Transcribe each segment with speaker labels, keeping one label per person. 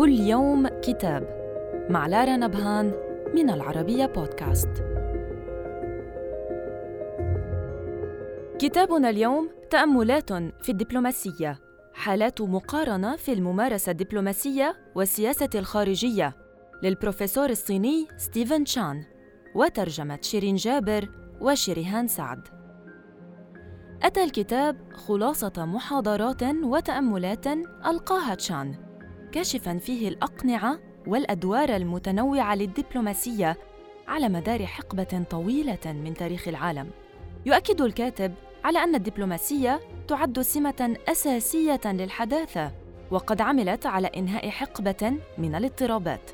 Speaker 1: كل يوم كتاب مع لارا نبهان من العربية بودكاست. كتابنا اليوم تأملات في الدبلوماسية، حالات مقارنة في الممارسة الدبلوماسية والسياسة الخارجية للبروفيسور الصيني ستيفن تشان وترجمة شيرين جابر وشريهان سعد. أتى الكتاب خلاصة محاضرات وتأملات ألقاها تشان، كاشفاً فيه الأقنعة والأدوار المتنوعة للدبلوماسية على مدار حقبة طويلة من تاريخ العالم. يؤكد الكاتب على أن الدبلوماسية تعد سمة أساسية للحداثة، وقد عملت على إنهاء حقبة من الاضطرابات.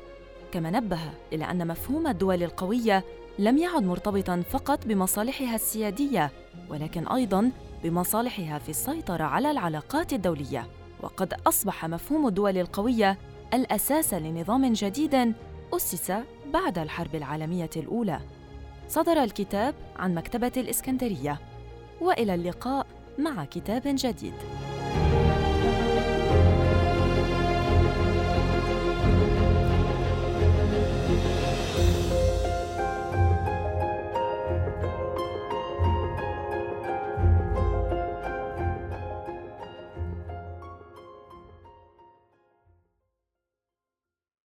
Speaker 1: كما نبه إلى أن مفهوم الدول القوية لم يعد مرتبطاً فقط بمصالحها السيادية، ولكن أيضاً بمصالحها في السيطرة على العلاقات الدولية. وقد أصبح مفهوم الدول القوية الأساس لنظام جديد أسس بعد الحرب العالمية الأولى. صدر الكتاب عن مكتبة الإسكندرية، وإلى اللقاء مع كتاب جديد.